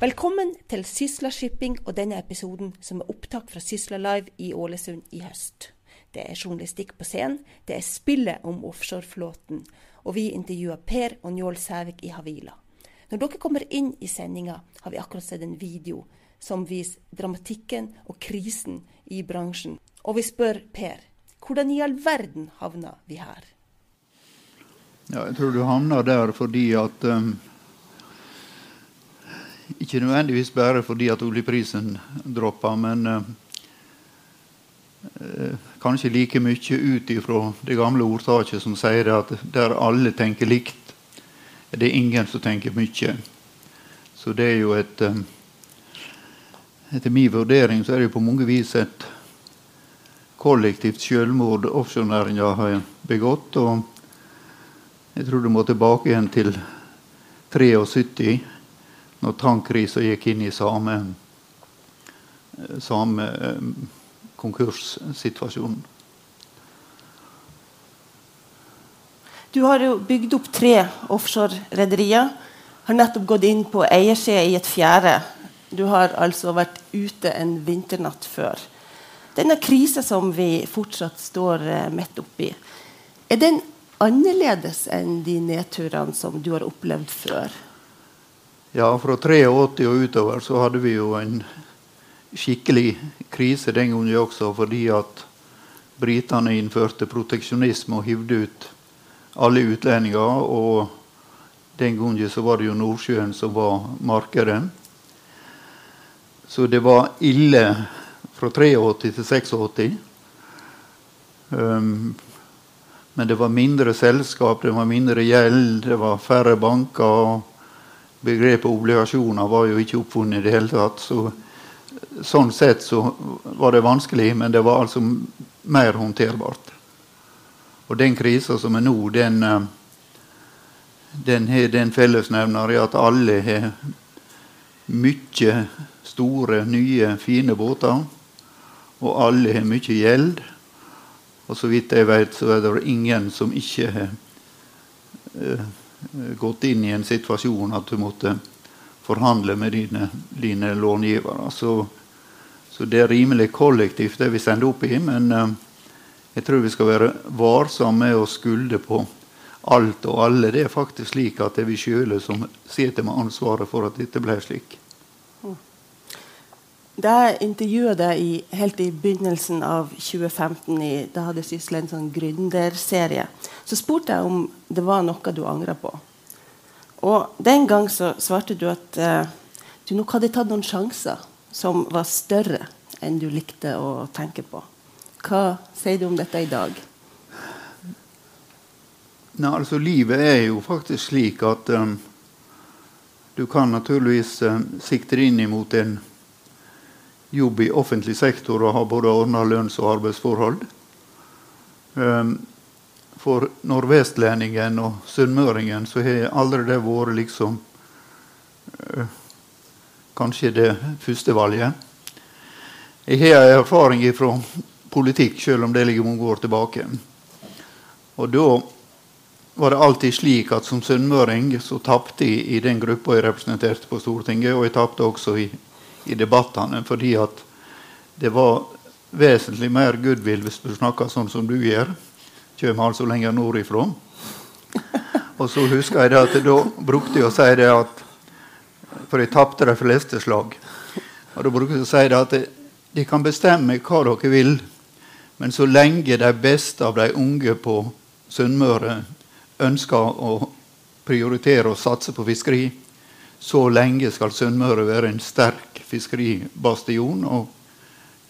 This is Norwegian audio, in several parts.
Velkommen til Sysla Shipping og denne episoden som er opptak fra Sysla Live i Ålesund i høst. Det er journalistikk på scenen, det er spillet om offshoreflåten, og vi intervjuer Per og Njål Sævik i Havila. Når dere kommer inn i sendinga, har vi akkurat sett en video som viser dramatikken og krisen i bransjen. Og vi spør Per, hvordan i all verden havna vi her? Ja, jeg tror du havna der fordi at um, Ikke nødvendigvis bare fordi at oljeprisen droppa, men eh, kanskje like mye ut ifra det gamle ordtaket som sier at der alle tenker likt, er det ingen som tenker mye. Så det er jo et um, Etter min vurdering så er det på mange vis et kollektivt selvmord offshorenæringa har begått. og jeg tror du må tilbake igjen til 73, når tankkrisa gikk inn i samme, samme konkurssituasjon. Du har jo bygd opp tre offshore-rederier. Har nettopp gått inn på eiersida i et fjerde. Du har altså vært ute en vinternatt før. Denne krisa som vi fortsatt står eh, midt oppi, er den annerledes enn de nedturene som du har opplevd før? Ja, fra 83 og utover så hadde vi jo en skikkelig krise den gangen også, fordi at britene innførte proteksjonisme og hivde ut alle utlendinger. Og den gangen så var det jo Nordsjøen som var markedet. Så det var ille fra 83 til 86. Um, men det var mindre selskap, det var mindre gjeld, det var færre banker. Begrepet obligasjoner var jo ikke oppfunnet i det hele tatt. Så, sånn sett så var det vanskelig, men det var altså mer håndterbart. Og den krisa som er nå, den, den har den fellesnevner at alle har mye store, nye, fine båter. Og alle har mye gjeld. Og så vidt jeg vet, så er det ingen som ikke har uh, gått inn i en situasjon at du måtte forhandle med dine, dine långivere. Så, så, det er rimelig kollektivt, det vi sender opp i. Men uh, jeg tror vi skal være varsomme med å skulde på alt og alle. Det er faktisk slik at det er vi sjøle som sitter med ansvaret for at dette ble slik. Da jeg intervjua deg helt i begynnelsen av 2015, i, da hadde Sysle en sånn gründerserie, så spurte jeg om det var noe du angra på. Og Den gang så svarte du at eh, du nok hadde tatt noen sjanser som var større enn du likte å tenke på. Hva sier du om dette i dag? Nei, altså Livet er jo faktisk slik at um, du kan naturligvis um, sikte inn imot en jobb i offentlig sektor og har både ordna lønns- og arbeidsforhold. Um, for nordvestlendingen og sunnmøringen så har aldri det vært liksom uh, kanskje det første valget. Jeg har erfaring fra politikk, selv om det ligger mange år tilbake. Og da var det alltid slik at som sunnmøring så tapte jeg i den gruppa jeg representerte på Stortinget, og jeg tapte også i i debattene. Fordi at det var vesentlig mer goodwill hvis du snakker sånn som du gjør. Kommer altså lenger nordifra. Og så husker jeg at da brukte jeg å si det at For jeg tapte de fleste slag. Og da brukte jeg å si det at de kan bestemme hva dere vil, men så lenge de beste av de unge på Sunnmøre ønsker å prioritere og satse på fiskeri, så lenge skal Sunnmøre være en sterk fiskeribastion. Og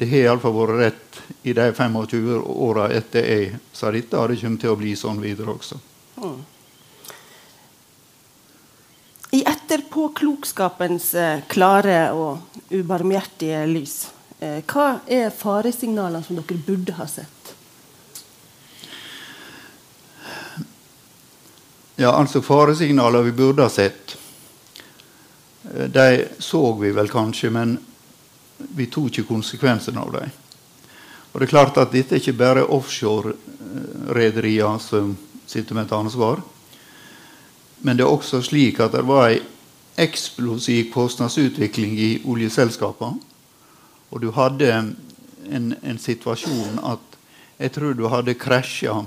det har iallfall vært rett i de 25 åra etter jeg sa dette, og det kommer til å bli sånn videre også. Mm. I etterpåklokskapens eh, klare og ubarmhjertige lys, eh, hva er faresignalene som dere burde ha sett? Ja, altså Faresignaler vi burde ha sett, de så vi vel kanskje, men vi tok ikke konsekvensen av dem. Og det er klart at Dette er ikke bare offshore-rederier som sitter med et ansvar. Men det er også slik at det var ei eksplosiv kostnadsutvikling i oljeselskapene. Og du hadde en, en situasjon at jeg tror du hadde krasja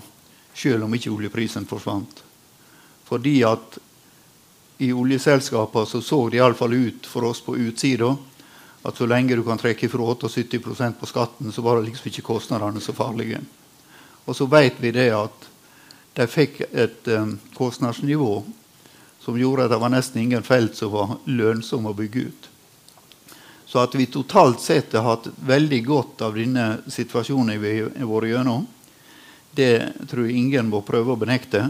selv om ikke oljeprisen forsvant. Fordi at i oljeselskapene så, så det iallfall ut for oss på utsida at så lenge du kan trekke fra 78% på skatten, så var det liksom ikke kostnadene så farlige. Og så vet vi det at de fikk et um, kostnadsnivå som gjorde at det var nesten ingen felt som var lønnsomme å bygge ut. Så at vi totalt sett har hatt veldig godt av denne situasjonen vi har vært gjennom, det tror jeg ingen må prøve å benekte.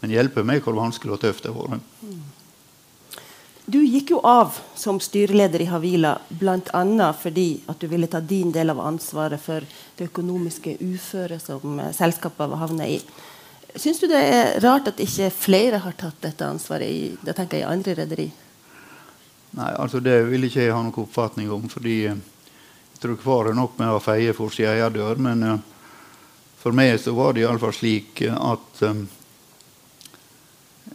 Men hjelpe meg hvor vanskelig og tøft det har vært. Du gikk jo av som styreleder i Havila bl.a. fordi at du ville ta din del av ansvaret for det økonomiske uføret som eh, selskapet var havna i. Syns du det er rart at ikke flere har tatt dette ansvaret i, det tenker jeg, i andre rederi? Nei, altså Det vil ikke jeg ha noen oppfatning om. fordi eh, jeg tror var det nok med å feie for sin egen dør. Men uh, for meg så var det iallfall slik at um,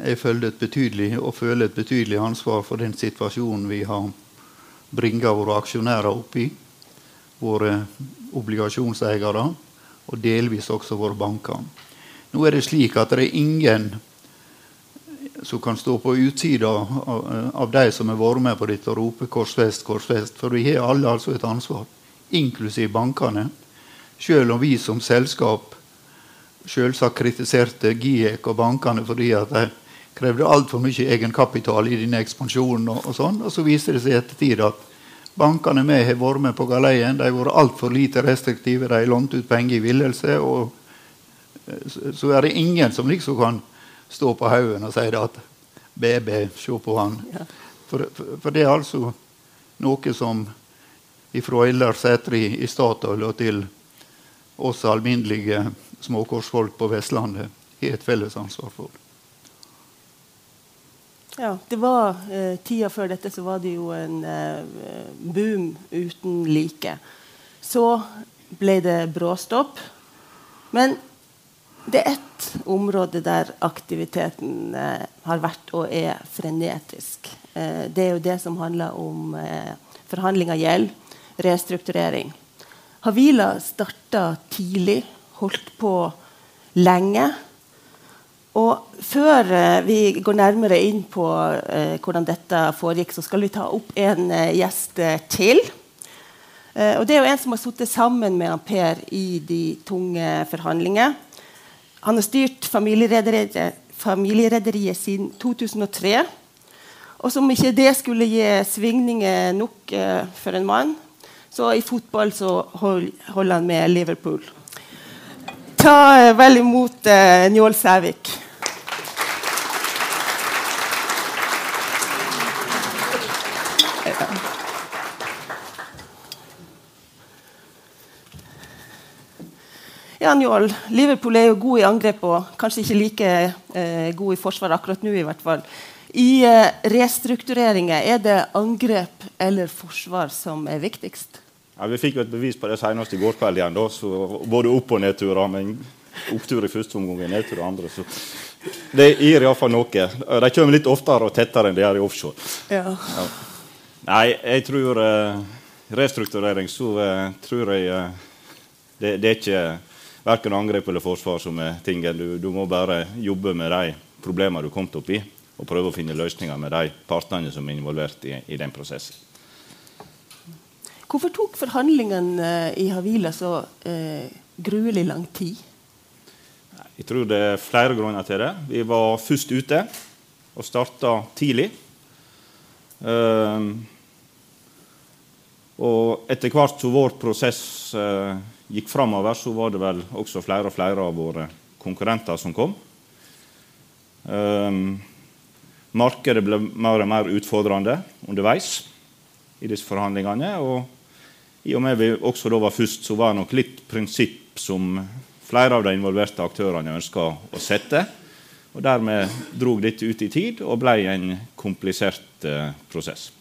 jeg følte et betydelig, og føler et betydelig ansvar for den situasjonen vi har bringa våre aksjonærer opp i. Våre obligasjonseiere, og delvis også våre banker. Nå er det slik at det er ingen som kan stå på utsida av, av de som har vært med på dette og rope 'Korsfest, korsfest'. For vi har alle altså et ansvar, inklusiv bankene. Selv om vi som selskap selvsagt kritiserte GIEK og bankene fordi at de krevde altfor mye egenkapital i denne ekspansjonen. Og, og sånn, og så viser det seg i ettertid at bankene med har vært med på galeien. De har vært altfor lite restriktive. De har lånt ut penger i villelse. og så er det ingen som liksom kan stå på haugen og si at BB, se på han. For, for, for, det er altså noe som fra Ildar Sætri i Statoil og til oss alminnelige småkorsfolk på Vestlandet har et felles ansvar for. Ja, det var eh, Tida før dette så var det jo en eh, boom uten like. Så ble det bråstopp. Men det er ett område der aktiviteten eh, har vært og er frenetisk. Eh, det er jo det som handler om eh, forhandling av gjeld, restrukturering. Havila starta tidlig, holdt på lenge. Og før eh, vi går nærmere inn på eh, hvordan dette foregikk, så skal vi ta opp en eh, gjest til. og Det er jo en som har sittet sammen med Per i de tunge forhandlingene. Han har styrt familierederiet, siden 2003. Og som ikke det skulle gi svingninger nok uh, for en mann, så i fotball så hold, holder han med Liverpool. Ta vel imot Njål Sævik. Ja, Njål, Liverpool er jo god i angrep og kanskje ikke like eh, god i forsvar akkurat nå. I hvert fall. I eh, restruktureringer, er det angrep eller forsvar som er viktigst? Ja, Vi fikk jo et bevis på det senest i går kveld igjen. Da, så både opp- og nedturer. Men opptur i første omgang og nedtur i andre. Så det gir iallfall noe. De kommer litt oftere og tettere enn de gjør i offshore. Ja. Ja. Nei, jeg tror eh, restrukturering så eh, tror jeg eh, det, det, er ikke verken angrep eller forsvar som er tingen. Du, du, må bare jobbe med de problemene du kom opp i, og prøve å finne løsninger med de partene som er involvert i, i den prosessen. Hvorfor tok forhandlingene eh, i Havila så eh, gruelig lang tid? Jeg tror det er flere grunner til det. Vi var først ute og starta tidlig. Uh, og etter hvert som vår prosess uh, gikk framover, så var det vel også flere og flere av våre konkurrenter som kom. Um, markedet ble mer og mer utfordrende underveis i disse forhandlingene. og I og med vi også da var først, så var det nok litt prinsipp som flere av de involverte aktørene ønska å sette. Og Dermed drog dette ut i tid og ble en komplisert uh, prosess.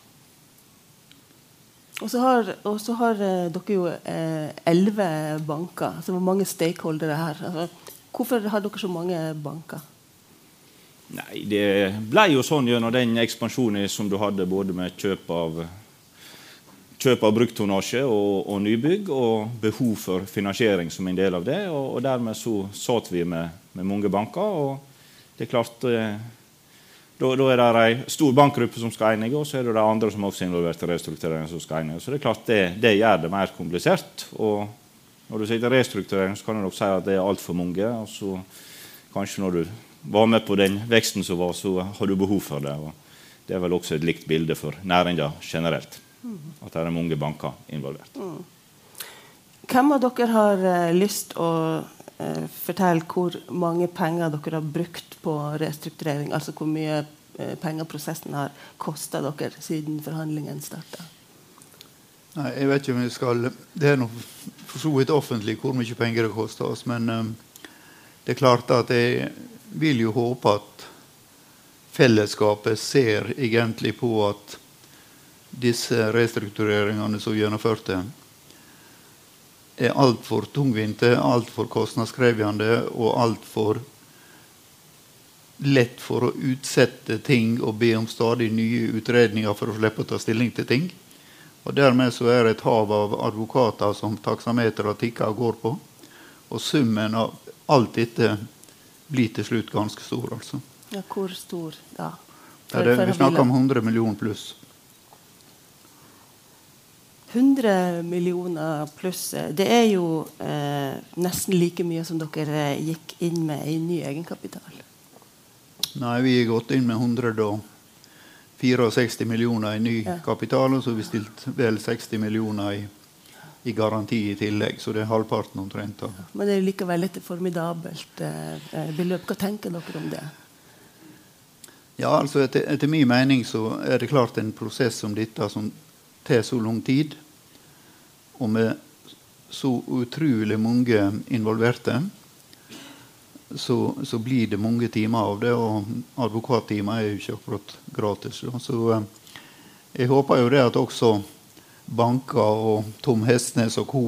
Og så har, har uh, dere jo eh, elleve eh, banker. altså Hvor mange stakeholdere her? Altså, hvorfor har dere så mange banker? Nei, det ble jo sånn gjennom den ekspansjonen som du hadde både med kjøp av, kjøp av brukttonnasje og, og, nybygg, og behov for finansiering som en del av det. Og, og dermed så satt vi med, med, mange banker. og det er klart eh, da, er det en stor bankgruppe som skal enige, og så er det de andre som også er involvert i restrukturering. som skal enige. Så det er klart det, det gjør det mer komplisert. og når du sier restrukturering, så kan du nok si at det er altfor mange. og så kanskje når du var med på den veksten som var, så har du behov for det. Og det er vel også et likt bilde for næringa generelt. At det er mange banker involvert. Mm. Hvem av dere har uh, lyst å uh, fortelle hvor mange penger dere har brukt på restrukturering? Altså hvor mye uh, penger prosessen har kosta dere siden forhandlingene starta? Jeg vet ikke om jeg skal Det er noe for så vidt offentlig hvor mye penger det koster oss. Men um, det er klart at jeg vil jo håpe at fellesskapet ser egentlig på at disse restruktureringene som gjennomførte, er altfor tungvinte, altfor kostnadskrevende og altfor lett for å utsette ting og be om stadig nye utredninger for å slippe å ta stilling til ting. Og Dermed så er det et hav av advokater som taksameteret tikker og går på. Og summen av alt dette blir til slutt ganske stor. altså. Ja, Hvor stor da? For, det, vi snakker om 100 millioner pluss. 100 millioner pluss. Det er jo eh, nesten like mye som dere eh, gikk inn med i ny egenkapital. Nei, vi har gått inn med 164 millioner i ny ja. kapital, og så har vi stilt vel 60 millioner i i garanti i tillegg. Så det er halvparten omtrent. Ja, men det er likevel et formidabelt eh, eh, beløp. Hva tenker dere om det? Ja, altså etter, etter, min mening så er det klart en prosess som dette som tar så lang tid, og med så utrolig mange involverte, så, så, blir det mange timer av det. Og advokattimer er jo ikke akkurat gratis. Så eh, jeg håper jo det at også banker og Tom Hestnes og co.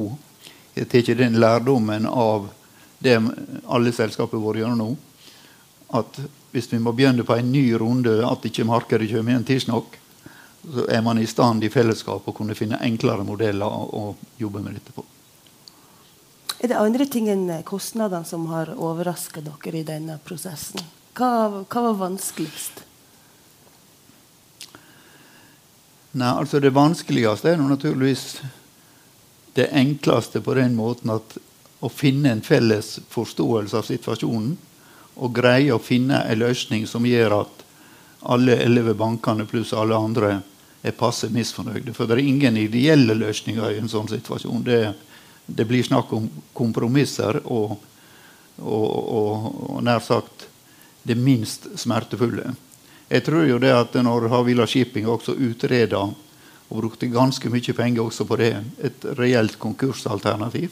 har tatt den lærdommen av det alle selskapene våre gjør nå. At hvis vi må begynne på en ny runde, at ikke markedet kommer igjen tidsnok, så er man i stand i fellesskap å kunne finne enklere modeller å jobbe med dette på. Er det andre ting enn kostnadene som har overraska dere i denne prosessen? Hva, hva var vanskeligst? Nei, altså Det vanskeligste er naturligvis det enkleste på den måten at å finne en felles forståelse av situasjonen og greie å finne en løsning som gjør at alle elleve bankene pluss alle andre er passe misfornøyde. For det er ingen ideelle løsninger i en sånn situasjon. Det, det blir snakk om kompromisser og, og, og, og nær sagt det minst smertefulle. Jeg tror jo det at når Havila Shipping også utreda og brukte ganske mye penger også på det, et reelt konkursalternativ,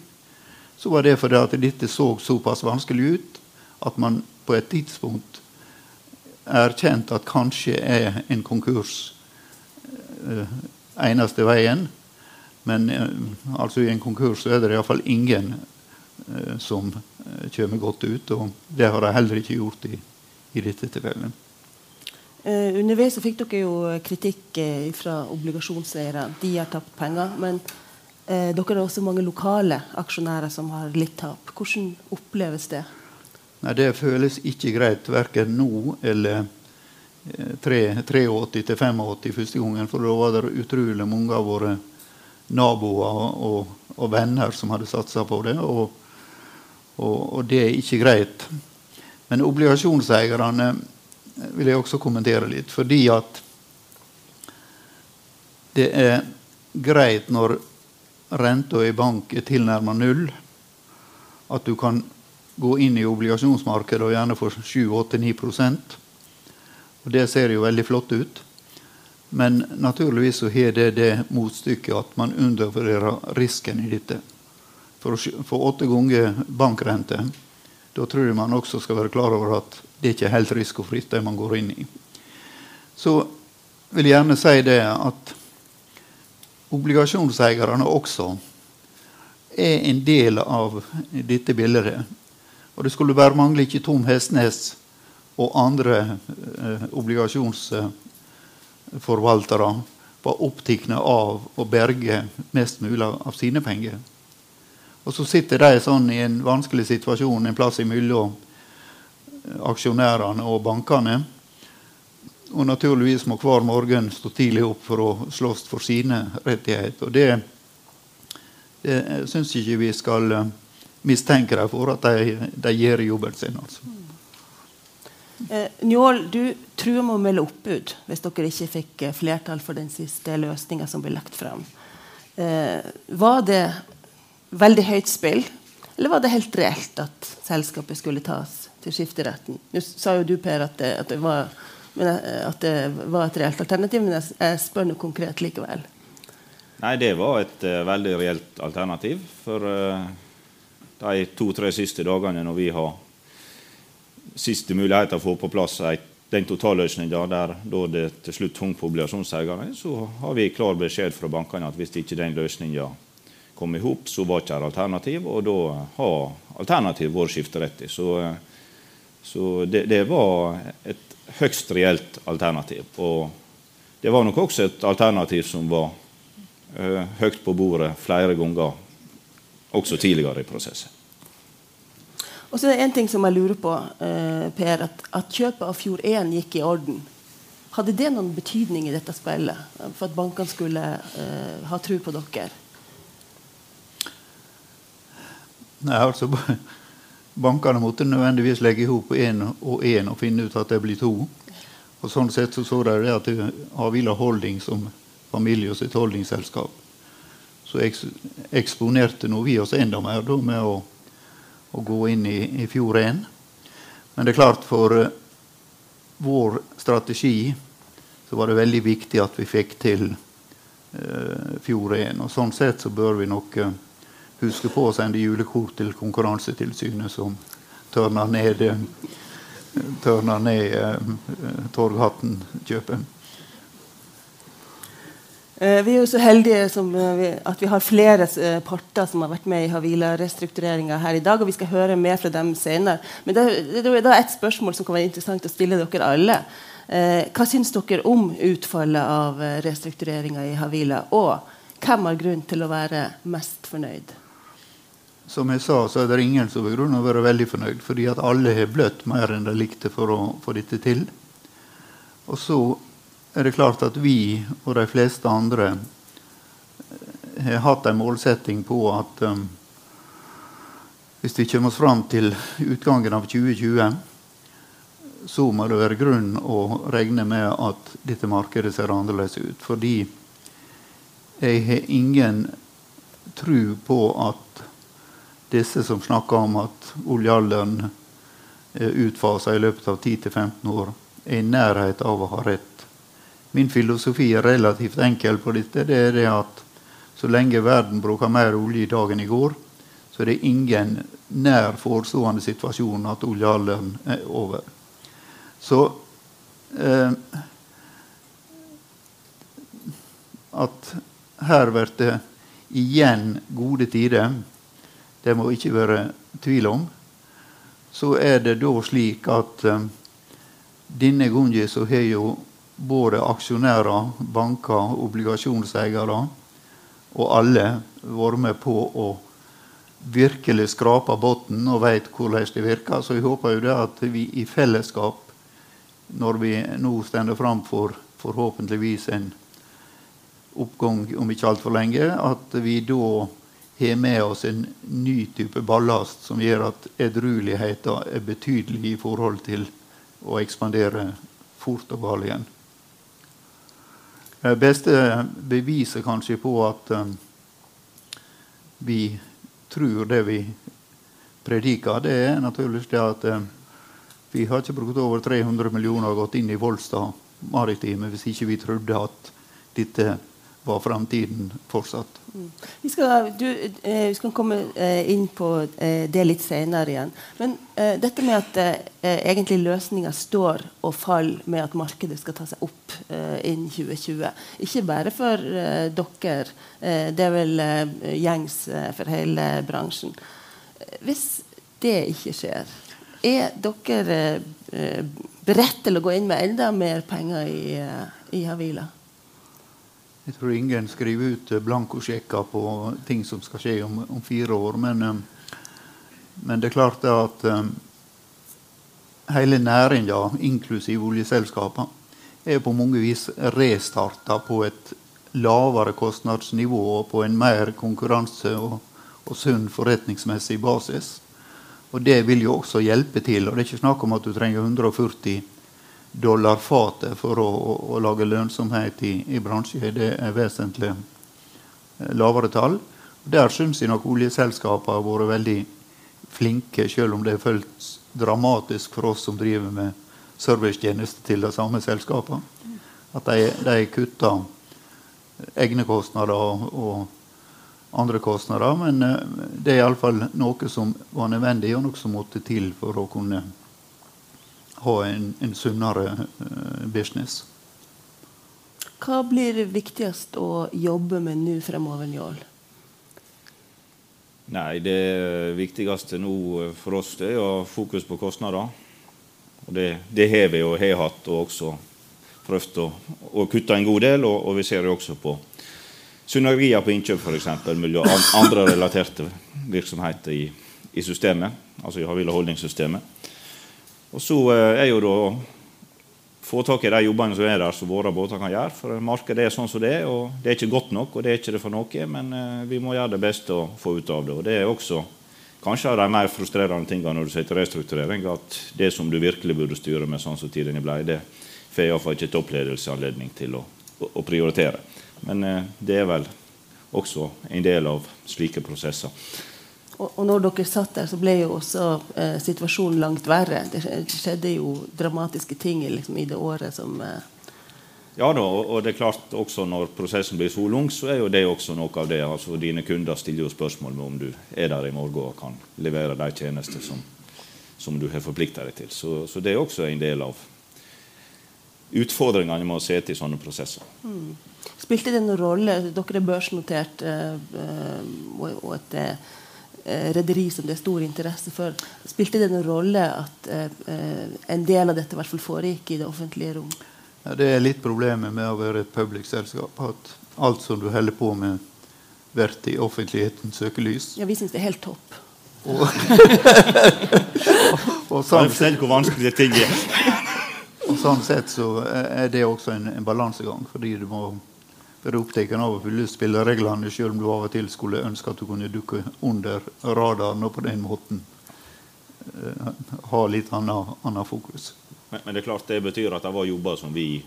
så var det fordi at dette så såpass vanskelig ut at man på et tidspunkt erkjente at kanskje er en konkurs eneste veien. Men eh, altså i en konkurs så er det iallfall ingen eh, som eh, kommer godt ut. Og det har de heller ikke gjort i, i dette tilfellet. Uh, underveis fikk dere jo kritikk uh, fra obligasjonseiere. De har tapt penger. Men uh, dere har også mange lokale aksjonærer som har litt tap. Hvordan oppleves det? Nei, Det føles ikke greit verken nå eller 83 til 85 første gangen. For da var det utrolig mange av våre naboer og, og venner som hadde satsa på det. Og, og, og det er ikke greit. Men obligasjonseierne vil jeg også kommentere litt. Fordi at det er greit når renta i bank er tilnærma null, at du kan gå inn i obligasjonsmarkedet og gjerne få 7-8-9 Og Det ser jo veldig flott ut. Men naturligvis så har det det motstykket at man undervurderer risken i dette. For å få åtte ganger bankrente, da tror jeg man også skal være klar over at det ikke er helt risikofritt, det man går inn i. Så vil jeg gjerne si det at obligasjonseierne også er en del av dette bildet. Og det skulle bare mangle ikke Tom Hestnes og andre eh, obligasjonsforvaltere var opptatt av å berge mest mulig av sine penger. Og så sitter de sånn i en vanskelig situasjon en plass imellom aksjonærene og bankene. Og naturligvis må hver morgen stå tidlig opp for å slåss for sine rettigheter. Og det, det syns ikke vi skal eh, mistenke dem for at de, de gjør jobben sin. altså. Eh, Njål, du truer med å melde oppbud hvis dere ikke fikk eh, flertall for den siste løsninga som ble lagt fram. Eh, var det veldig høyt spill, eller var det helt reelt at selskapet skulle tas til skifteretten? Nå sa jo du, Per, at det, at det, var, eh, at det var, et reelt alternativ, men jeg, jeg spør noe konkret likevel. Nei, det var et uh, veldig reelt alternativ. For uh, de to-tre siste dagene når vi har siste mulighet å få på plass et, den totalløsninga der det til slutt hang på obligasjonseierne, så har vi klar beskjed fra bankene at hvis ikke den løsninga kom i hop, så var ikke det alternativ, og da har alternativ vært skifterettig. Så, så det, det, var et høyst reelt alternativ. Og det var nok også et alternativ som var uh, høyt på bordet flere ganger, også tidligere i prosessen. Og så er det en ting som jeg lurer på, eh, Per, at, at, kjøpet av Fjord 1 gikk i orden. Hadde det noen betydning i dette spillet for at bankene skulle eh, ha tro på dere? Nei, altså Bankene måtte nødvendigvis legge i hop én og én og finne ut at det blir to. Og Sånn sett så, så de det at Havila Holding som familie og sitt holdingsselskap. så eks, eksponerte nå vi oss enda mer da, med å, å, gå inn i, i fjor 1. Men det er klart, for uh, vår strategi så var det veldig viktig at vi fikk til uh, fjor 1. Og sånn sett så bør vi nok uh, huske på å sende julekort til Konkurransetilsynet, som tørner ned, tørner ned uh, Torghatten-kjøpet. Uh, vi er jo så heldige som, uh, at vi har flere parter som har vært med i Havila-restruktureringa her i dag. og Vi skal høre mer fra dem senere. Men det, det, er et spørsmål som kan være interessant å stille dere alle. hva syns dere om utfallet av restruktureringa i Havila? Og hvem har grunn til å være mest fornøyd? som jeg sa, så er det ingen som har grunn til å være veldig fornøyd, fordi at alle har bløtt mer enn de likte for å få dette til. Og så er det klart at vi og de fleste andre eh, har hatt en målsetting på at um, hvis vi kommer oss fram til utgangen av 2020, så må det være grunn å regne med at dette markedet ser annerledes ut. Fordi jeg har ingen tro på at disse som snakker om at oljealderen er utfasa i løpet av 10-15 år, er i nærhet av å ha rett. Min filosofi er relativt enkel på dette. Det er det at så lenge verden bruker mer olje i dag enn i går, så er det ingen nær forestående situasjon at oljealderen er over. Så eh, At her blir det igjen gode tider det må ikke være tvil om. Så er det da slik at eh, denne gangen så har jo både aksjonærer, banker, obligasjonseiere og alle vært med på å virkelig skrape bunnen og vet hvordan det virker. Så jeg håper jo det at vi i fellesskap, når vi nå stender fram for forhåpentligvis en oppgang om ikke altfor lenge, at vi da har med oss en ny type ballast som gjør at edrueligheten er betydelig i forhold til å ekspandere fort og galt igjen. Det beste beviset kanskje på at um, vi tror det vi prediker, det er naturligvis det at vi har ikke brukt over 300 millioner og gått inn i Volstad Maritime hvis ikke vi trodde at dette var framtiden fortsatt. Mm. Vi, skal, du, eh, vi, skal, komme eh, inn på eh, det litt senere igjen. Men eh, dette med at eh, egentlig løsninga står og faller med at markedet skal ta seg opp eh, innen 2020. Ikke bare for dere, det er vel gjengs for hele bransjen. Hvis det ikke skjer, er dere eh, beredt til å gå inn med enda mer penger i, eh, i Havila? Jeg tror ingen skriver ut eh, blankosjekker på ting som skal skje om, om fire år. Men, eh, men, det er klart at um, hele næringa, inklusiv oljeselskapene, er på mange vis restarta på et lavere kostnadsnivå og på en mer konkurranse- og, og sunn forretningsmessig basis. Og det vil jo også hjelpe til. Og det er ikke snakk om at du trenger 140 dollar fatet for å, å, å, lage lønnsomhet i, i bransjen. Det er vesentlig eh, lavere tall. Der syns jeg nok oljeselskapene har vært veldig flinke, selv om det er følt dramatisk for oss som driver med servicetjenester til de samme selskapene. At de, de kutter egne kostnader og, og andre kostnader. Men eh, det er iallfall noe som var nødvendig, og noe som måtte til for å kunne ha en, en sunnere uh, business. Hva blir viktigst å jobbe med nå fremover, Njål? Nei, Det viktigste nå for oss det er å ha fokus på kostnader. Og det, det har vi og har hatt, og også prøvd å, å kutte en god del. Og, og vi ser jo også på synergier på innkjøp f.eks. mellom andre relaterte virksomheter i, i systemet, altså i Havila Holding-systemet. Og så eh, er jo da få tak i de jobbene som er der, som våre båter kan gjøre. For markedet er sånn som det er, og det er ikke godt nok, og det er ikke det for noe, men uh, vi må gjøre det beste å få ut av det. Og det er også kanskje av de mer frustrerende tingene når du sitter restrukturering, at det som du virkelig burde styre med, sånn som tidene ble, det får iallfall ikke toppledelse anledning til å, å, å prioritere. Men eh, det er vel også en del av slike prosesser. Og, og når dere satt der, så ble jo også eh, situasjonen langt verre. Det skjedde jo dramatiske ting liksom, i det året som eh... Ja da, og det er klart også når prosessen blir så lang, så er jo det også noe av det. altså Dine kunder stiller jo spørsmål med om du er der i morgen og kan levere de tjenester som, som du har forplikta deg til. Så, så, det er også en del av utfordringene med å se til sånne prosesser. Mm. Spilte det noen rolle Dere er børsnotert uh, og, og et rederi som det er stor interesse for. Spilte det noen rolle at en del av dette i hvert fall foregikk i det offentlige rom? Ja, det er litt problemet med å være et public-selskap. At alt som du holder på med, blir i offentlighetens søkelys. Ja, vi syns det er helt topp. Og, og sånn, hvor vanskelig ting er. og sånn sett så er det også en, en balansegang, fordi du må være opptatt av å fylle spillereglene, selv om du av og til skulle ønske at du kunne dukke under radaren og på den måten uh, ha litt annet fokus. Men, men, det er klart det betyr at det var jobber som vi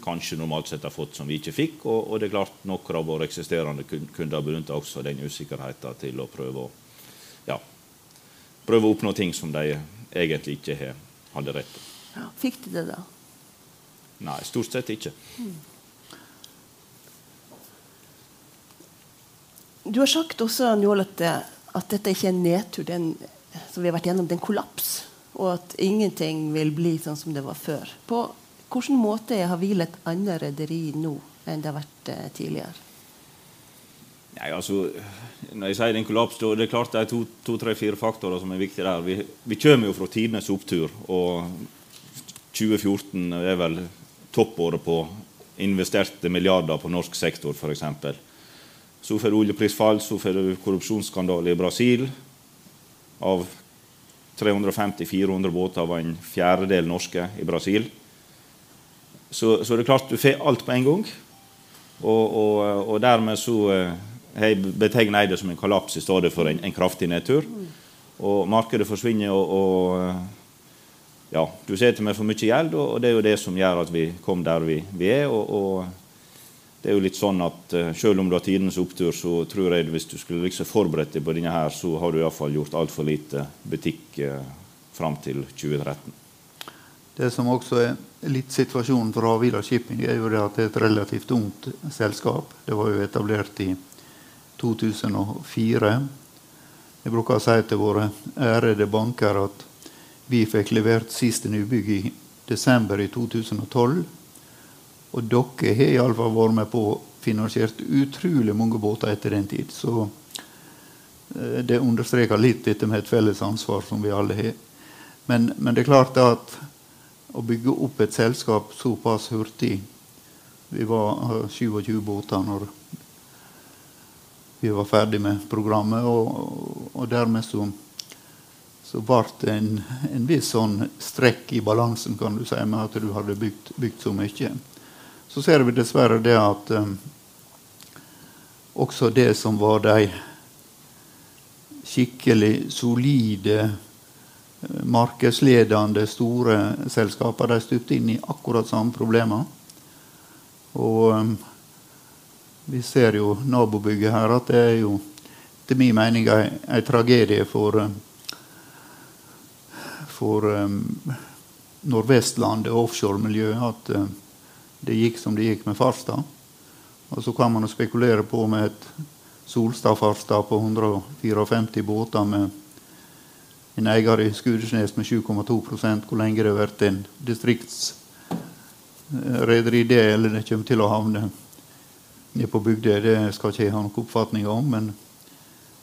kanskje normalt sett har fått som vi ikke fikk. Og, og det er klart noen av våre eksisterende kunder benytta også den usikkerheten til å prøve å, ja, prøve å oppnå ting som de egentlig ikke hadde rett på. Ja, fikk de det, da? Nei, stort sett ikke. Mm. Du har sagt også Njål, at, at, dette ikke er en nedtur, det som vi har vært gjennom, det er en kollaps. Og at ingenting vil bli sånn som det var før. På hvilken måte har Havila et annet rederi nå enn det har vært eh, tidligere? Nei, altså, når jeg sier det er en kollaps, da det er klart det er to, to tre, fire faktorer som er viktige der. Vi, vi kommer jo fra tidenes opptur, og 2014 er vel toppåret på investerte milliarder på norsk sektor, f.eks. Så får oljeprisfall, så får du korrupsjonsskandale i Brasil. Av 350-400 båter var en fjerdedel norske i Brasil. Så, så, det er klart du får alt på en gang. Og, og, og dermed så eh, jeg betegna det som en kollaps i stedet for en, en, kraftig nedtur. Og markedet forsvinner, og, og ja, du sitter med for mye gjeld, og, det er jo det som gjør at vi kom der vi, vi er. og det er jo litt sånn at uh, Selv om du har tidenes opptur, så tror jeg hvis du skulle liksom forberedt deg på denne, her, så har du iallfall gjort altfor lite butikk uh, fram til 2013. Det som også er litt situasjonen for Havila Shipping, er jo det at det er et relativt ungt selskap. Det var jo etablert i 2004. Jeg bruker å si til våre ærede banker at vi fikk levert siste nybygg i desember i 2012. Og dere har iallfall vært med på å finansiere utrolig mange båter etter den tid. Så eh, det understreker litt dette med et felles ansvar som vi alle har. Men, men det er klart at å bygge opp et selskap såpass hurtig. Vi var 27 båter når vi var ferdig med programmet. Og, og dermed så, så ble det en, en, viss sånn strekk i balansen kan du si, med at du hadde bygd, bygd så mye. Så ser vi dessverre det at um, også det som var de skikkelig solide, uh, markedsledende, store selskapene, de stupte inn i akkurat samme problemer. Og um, vi ser jo nabobygget her at det er jo til min mening en tragedie for, eh, for um, Nordvestlandet og offshoremiljøet at uh, det gikk som det gikk med Farstad. Og så kan man spekulere på med et Solstad-Farstad på 154 båter med en eier i Skudersnes med 7,2 hvor lenge det vært en distriktsrederi det, eller det kommer til å havne nede på Bygdøy, det skal ikke jeg ha noen oppfatning om. Men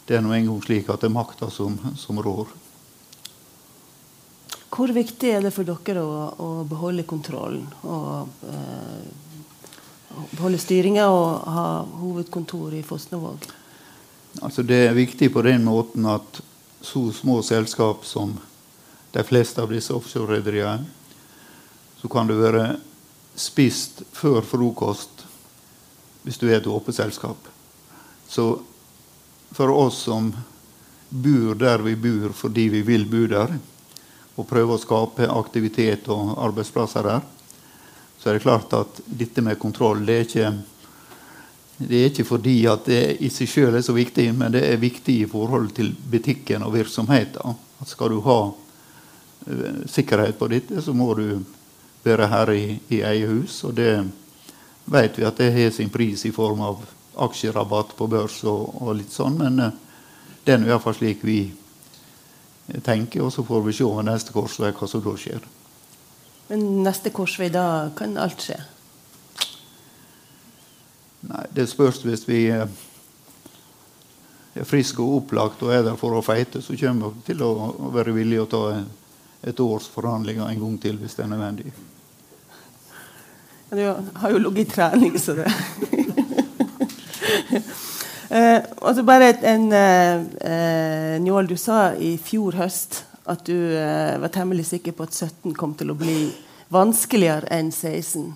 det er nå engang slik at det er makta som, som, rår. Hvor viktig er det for dere å, å beholde kontrollen? Og, eh, beholde styringa og ha hovedkontor i Fosnavåg? Altså det er viktig på den måten at så små selskap som de fleste av disse offshorerederiene så kan det være spist før frokost hvis du er et åpent selskap. Så for oss som bor der vi bor fordi vi vil bo der, og prøve å skape aktivitet og arbeidsplasser der, så er det klart at dette med kontroll det er ikke, det er ikke fordi at det i seg sjøl er så viktig, men det er viktig i forhold til butikken og virksomheten. At skal du ha uh, sikkerhet på dette, så må du være her i, i eget hus. og det vet vi at det har sin pris i form av aksjerabatt på børs og, og litt sånn, men uh, det er iallfall slik vi tenker, og så får vi se ved neste korsvei hva som da skjer. Men neste korsvei, da kan alt skje? Nei, det spørs hvis vi uh, er friske og opplagt og er der for å feite, så kommer vi til å være villige til å ta et års forhandlinger en gang til hvis det er nødvendig. Du har jo ligget i trening, så det eh, Og så bare en eh, Njål, du sa i fjor høst at du eh, var temmelig sikker på at 17 kom til å bli vanskeligere enn 16.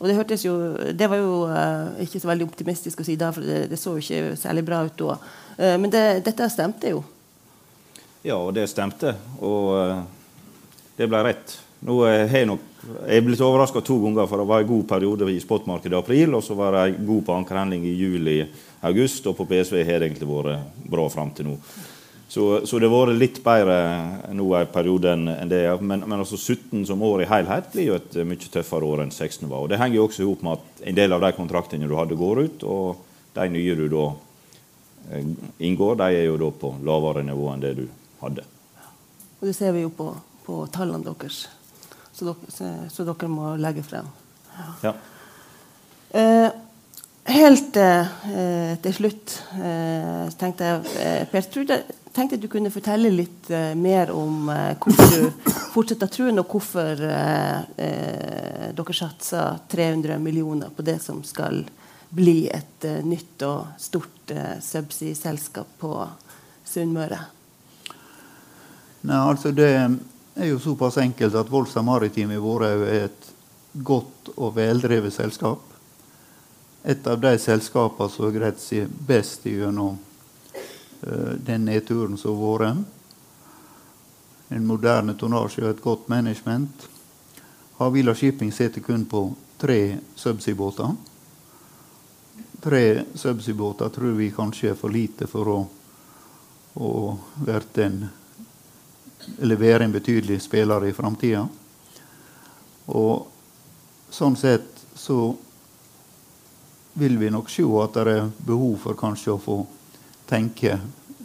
Og det hørtes jo Det var jo eh, ikke så veldig optimistisk å si da, for det, det så jo ikke særlig bra ut da. Eh, men det, dette stemte jo. Ja, og det stemte. Og eh, det ble rett. Nå har jeg nok jeg er blitt overraska to ganger, for det var en god periode i spotmarkedet i april, og så var det god på ankerhandling i juli-august, og på PSV har det egentlig vært bra fram til nå. Så, så, det har vært litt bedre nå en periode enn det. Men, men altså 17 som år i helhet blir jo et mye tøffere år enn 16 var. Og Det henger jo også ihop med at en del av de kontraktene du hadde, går ut, og de nye du da eh, inngår, de er jo da på lavere nivå enn det du hadde. Og Det ser vi jo på, på tallene deres så dere, dere må legge frem. Ja. Eh, helt eh, til slutt eh, tenkte jeg eh, Per, jeg tenkte du kunne fortelle litt eh, mer om eh, hvorfor du fortsetter troen, og hvorfor dere satser 300 millioner på det som skal bli et nytt og stort subsea-selskap på Sunnmøre. Nei, altså det er jo såpass enkelt at Volsa Maritim Vårhaug er et godt og veldrevet selskap. Et av de selskapene som har greid seg best gjennom uh, den nedturen som har vært. En moderne tonnasje og et godt management. Havila Shipping sitter kun på tre subsea-båter. Tre subsea-båter tror vi kanskje er for lite for å, å være en eller være en betydelig spiller i framtida. Og sånn sett så vil vi nok se at det er behov for kanskje å få tenke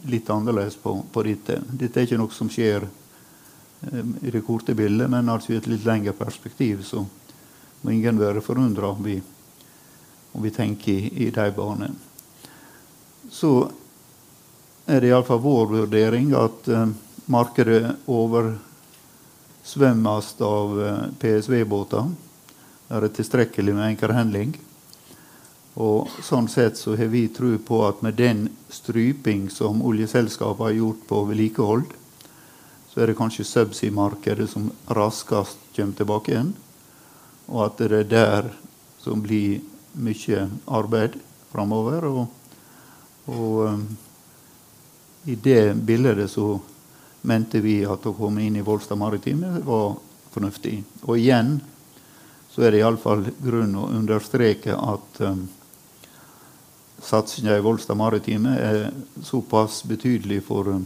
litt annerledes på, på dette. Dette er ikke noe som skjer um, i det korte bildet, men altså i et litt lengre perspektiv så må ingen være forundra om, om, vi tenker i, i de banene. Så er det iallfall vår vurdering at um, markedet over svømmes av eh, PSV-båter. Det er tilstrekkelig med enkelhandling. Og sånn sett så har vi tro på at med den stryping som oljeselskapene har gjort på vedlikehold, så er det kanskje subsea-markedet som raskest kommer tilbake igjen. Og at det er der som blir mye arbeid framover. Og, og um, i det bildet så mente vi at å komme inn i Volstad Maritime var fornuftig. Og igjen så er det iallfall grunn å understreke at um, satsinga i Volstad Maritime er såpass betydelig for um,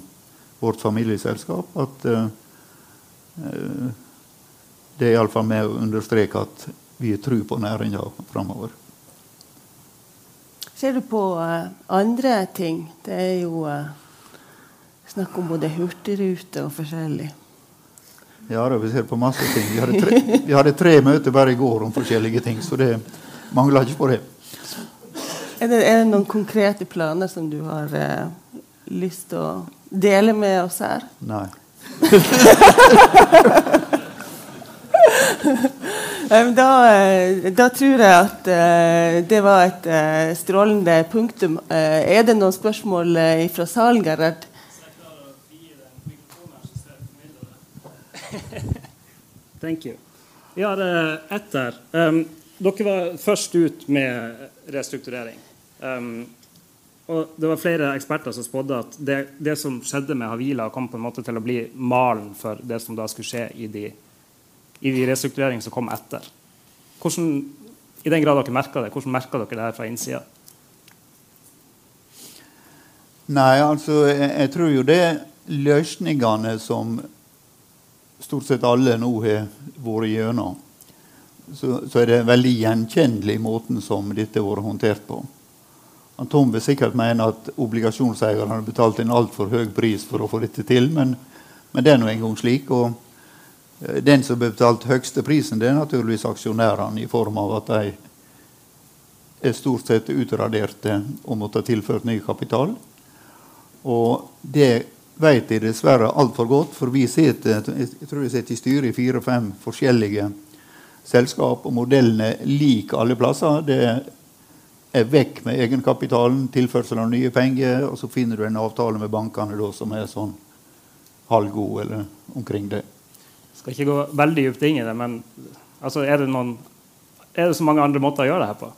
vårt familieselskap at uh, uh, det er iallfall med å understreke at vi har tro på næringa framover. Ser du på andre ting? Det er jo snakk om både hurtigrute og forskjellig. Ja, da, vi ser på masse ting. Vi hadde, tre, vi hadde tre møter bare i går om forskjellige ting, så det mangler ikke på det. Er det, er det noen konkrete planer som du har eh, lyst til å dele med oss her? Nei. da, eh, da, tror jeg at eh, det var et eh, strålende punktum. Uh, er det noen spørsmål fra salen, Gerhard? Thank you. Ja, det er ett der. Um, dere var først ut med restrukturering. Um, og det var flere eksperter som spådde at det, det, som skjedde med Havila, kom på en måte til å bli malen for det som da skulle skje i de, i de restruktureringene som kom etter. Hvordan, I den grad dere merka det, hvordan merka dere det her fra innsida? Nei, altså, jeg, jeg, tror jo det løsningene som stort sett alle nå har vært gjennom, så, så, er det veldig gjenkjennelig måten som dette har vært håndtert på. Tom vil sikkert mene at obligasjonseierne har betalt en altfor høy pris for å få dette til, men, men det er nå engang slik. og eh, Den som har betalt høyeste prisen, det er naturligvis aksjonærene, i form av at de er stort sett utraderte og måtte ha tilført ny kapital. Og det vet jeg dessverre altfor godt, for vi sitter, jeg tror vi sitter i styret i fire-fem forskjellige selskap, og modellene lik alle plasser. Det er vekk med egenkapitalen, tilførsel av nye penger, og så finner du en avtale med bankene da, som er sånn halvgod eller omkring det. Jeg skal ikke gå veldig dypt inn i det, men altså, er, det noen, er, det så mange andre måter å gjøre det her på?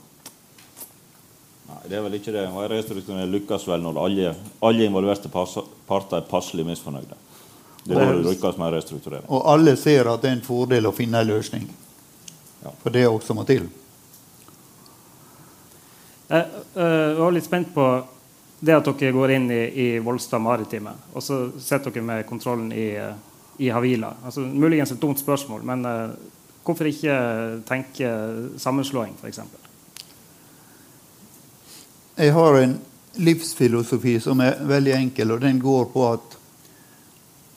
Nei, det er vel ikke det. Restrukturering lykkes vel når alle, alle involverte parter er passelig misfornøyde. Det er det lykkes med restrukturering. Og alle ser at det er en fordel å finne en løsning. Ja. For det også må til. Jeg uh, var litt spent på det at dere går inn i, i Volstad Maritime, og så sitter dere med kontrollen i, i Havila. Altså, muligens et dumt spørsmål, men uh, hvorfor ikke tenke sammenslåing, f.eks.? Jeg har en livsfilosofi som er veldig enkel, og den går på at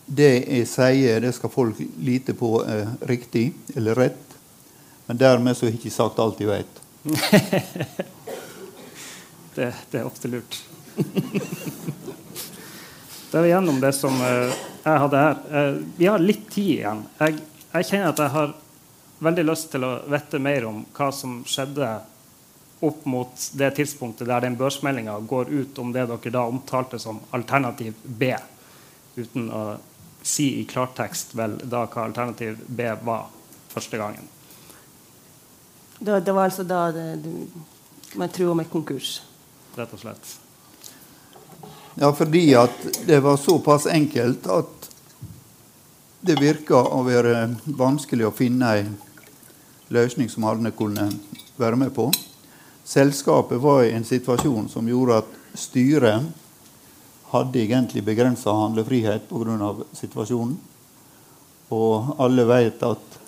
det jeg sier, det skal folk lite på er riktig eller rett. Men dermed så har jeg ikke sagt alt de vet. det, det er ofte lurt. Da er vi gjennom det som uh, jeg hadde her. Uh, vi har litt tid igjen. Jeg, jeg, kjenner at jeg har veldig lyst til å vite mer om hva som skjedde opp mot det tidspunktet der den børsmeldinga går ut om det dere da omtalte som alternativ B, uten å si i klartekst vel da hva alternativ B var første gangen. Det, det var altså da det, man tror om et konkurs? Rett og slett? Ja, fordi at det var såpass enkelt at det virka å være vanskelig å finne ei løsning som alle kunne være med på. Selskapet var i en situasjon som gjorde at styret hadde egentlig begrensa handlefrihet pga. situasjonen. Og alle vet at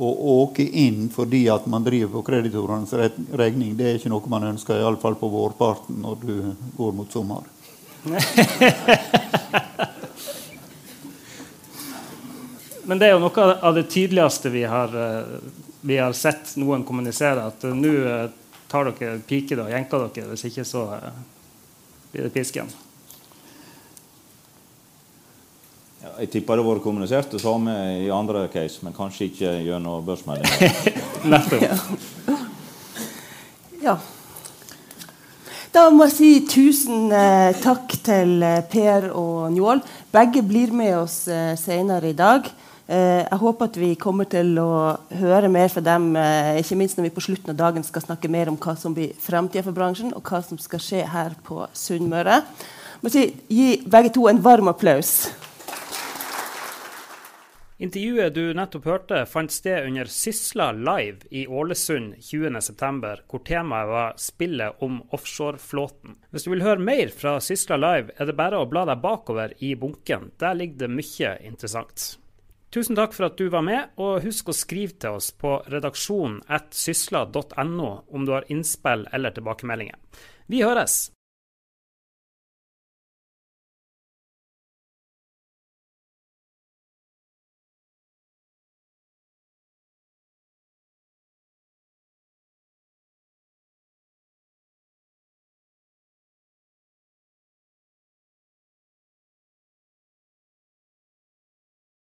å åke inn fordi at man driver på kreditorenes regning, det er ikke noe man ønsker, iallfall på vårparten når du går mot sommer. Men det er jo noe av det tydeligste vi har, eh, vi har sett noen kommunisere. At eh, nå eh, tar dere piker og jenker dere, hvis ikke så blir det pisken. Ja, Jeg tipper det har vært kommunisert det samme i andre case, men kanskje ikke gjennom børsmeldinga. Nettopp. Ja. Da må jeg si tusen eh, takk til eh, Per og Njål. Begge blir med oss eh, senere i dag. Eh, jeg håper at vi kommer til å høre mer fra dem, eh, ikke minst når vi på slutten av dagen skal snakke mer om hva som blir framtida for bransjen, og hva som skal skje her på Sunnmøre. Jeg må si, gi begge to en varm applaus. Intervjuet du nettopp hørte, fant sted under Sysla Live i Ålesund 20.9., hvor temaet var spillet om offshoreflåten. Hvis du vil høre mer fra Sysla Live, er det bare å bla deg bakover i bunken. Der ligger det mye interessant. Tusen takk for at du var med, og husk å skrive til oss på redaksjonen at sysla.no om du har innspill eller tilbakemeldinger. Vi høres!